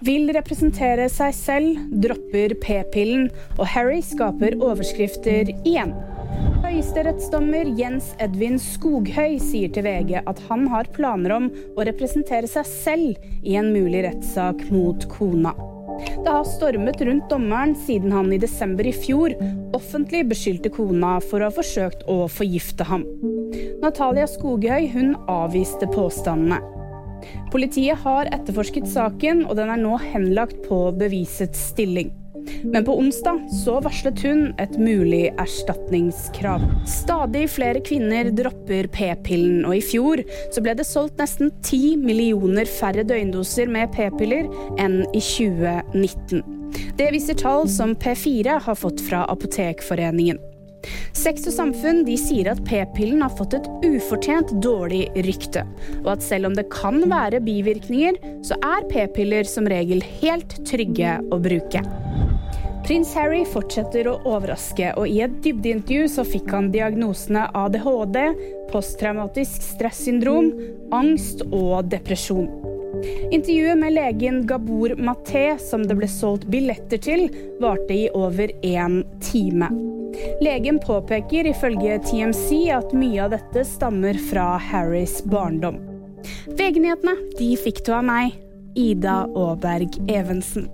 Vil representere seg selv, dropper p-pillen, og Harry skaper overskrifter igjen. Høyesterettsdommer Jens Edvin Skoghøy sier til VG at han har planer om å representere seg selv i en mulig rettssak mot kona. Det har stormet rundt dommeren siden han i desember i fjor offentlig beskyldte kona for å ha forsøkt å forgifte ham. Natalia Skoghøy hun avviste påstandene. Politiet har etterforsket saken, og den er nå henlagt på bevisets stilling. Men på onsdag så varslet hun et mulig erstatningskrav. Stadig flere kvinner dropper p-pillen, og i fjor så ble det solgt nesten ti millioner færre døgndoser med p-piller enn i 2019. Det viser tall som P4 har fått fra Apotekforeningen. Sex og Samfunn de sier at p-pillen har fått et ufortjent dårlig rykte, og at selv om det kan være bivirkninger, så er p-piller som regel helt trygge å bruke. Prins Harry fortsetter å overraske, og i et dybdeintervju så fikk han diagnosene ADHD, posttraumatisk stressyndrom, angst og depresjon. Intervjuet med legen Gabor Maté, som det ble solgt billetter til, varte i over én time. Legen påpeker ifølge TMC at mye av dette stammer fra Harrys barndom. VG-nyhetene de fikk du av meg, Ida Aaberg Evensen.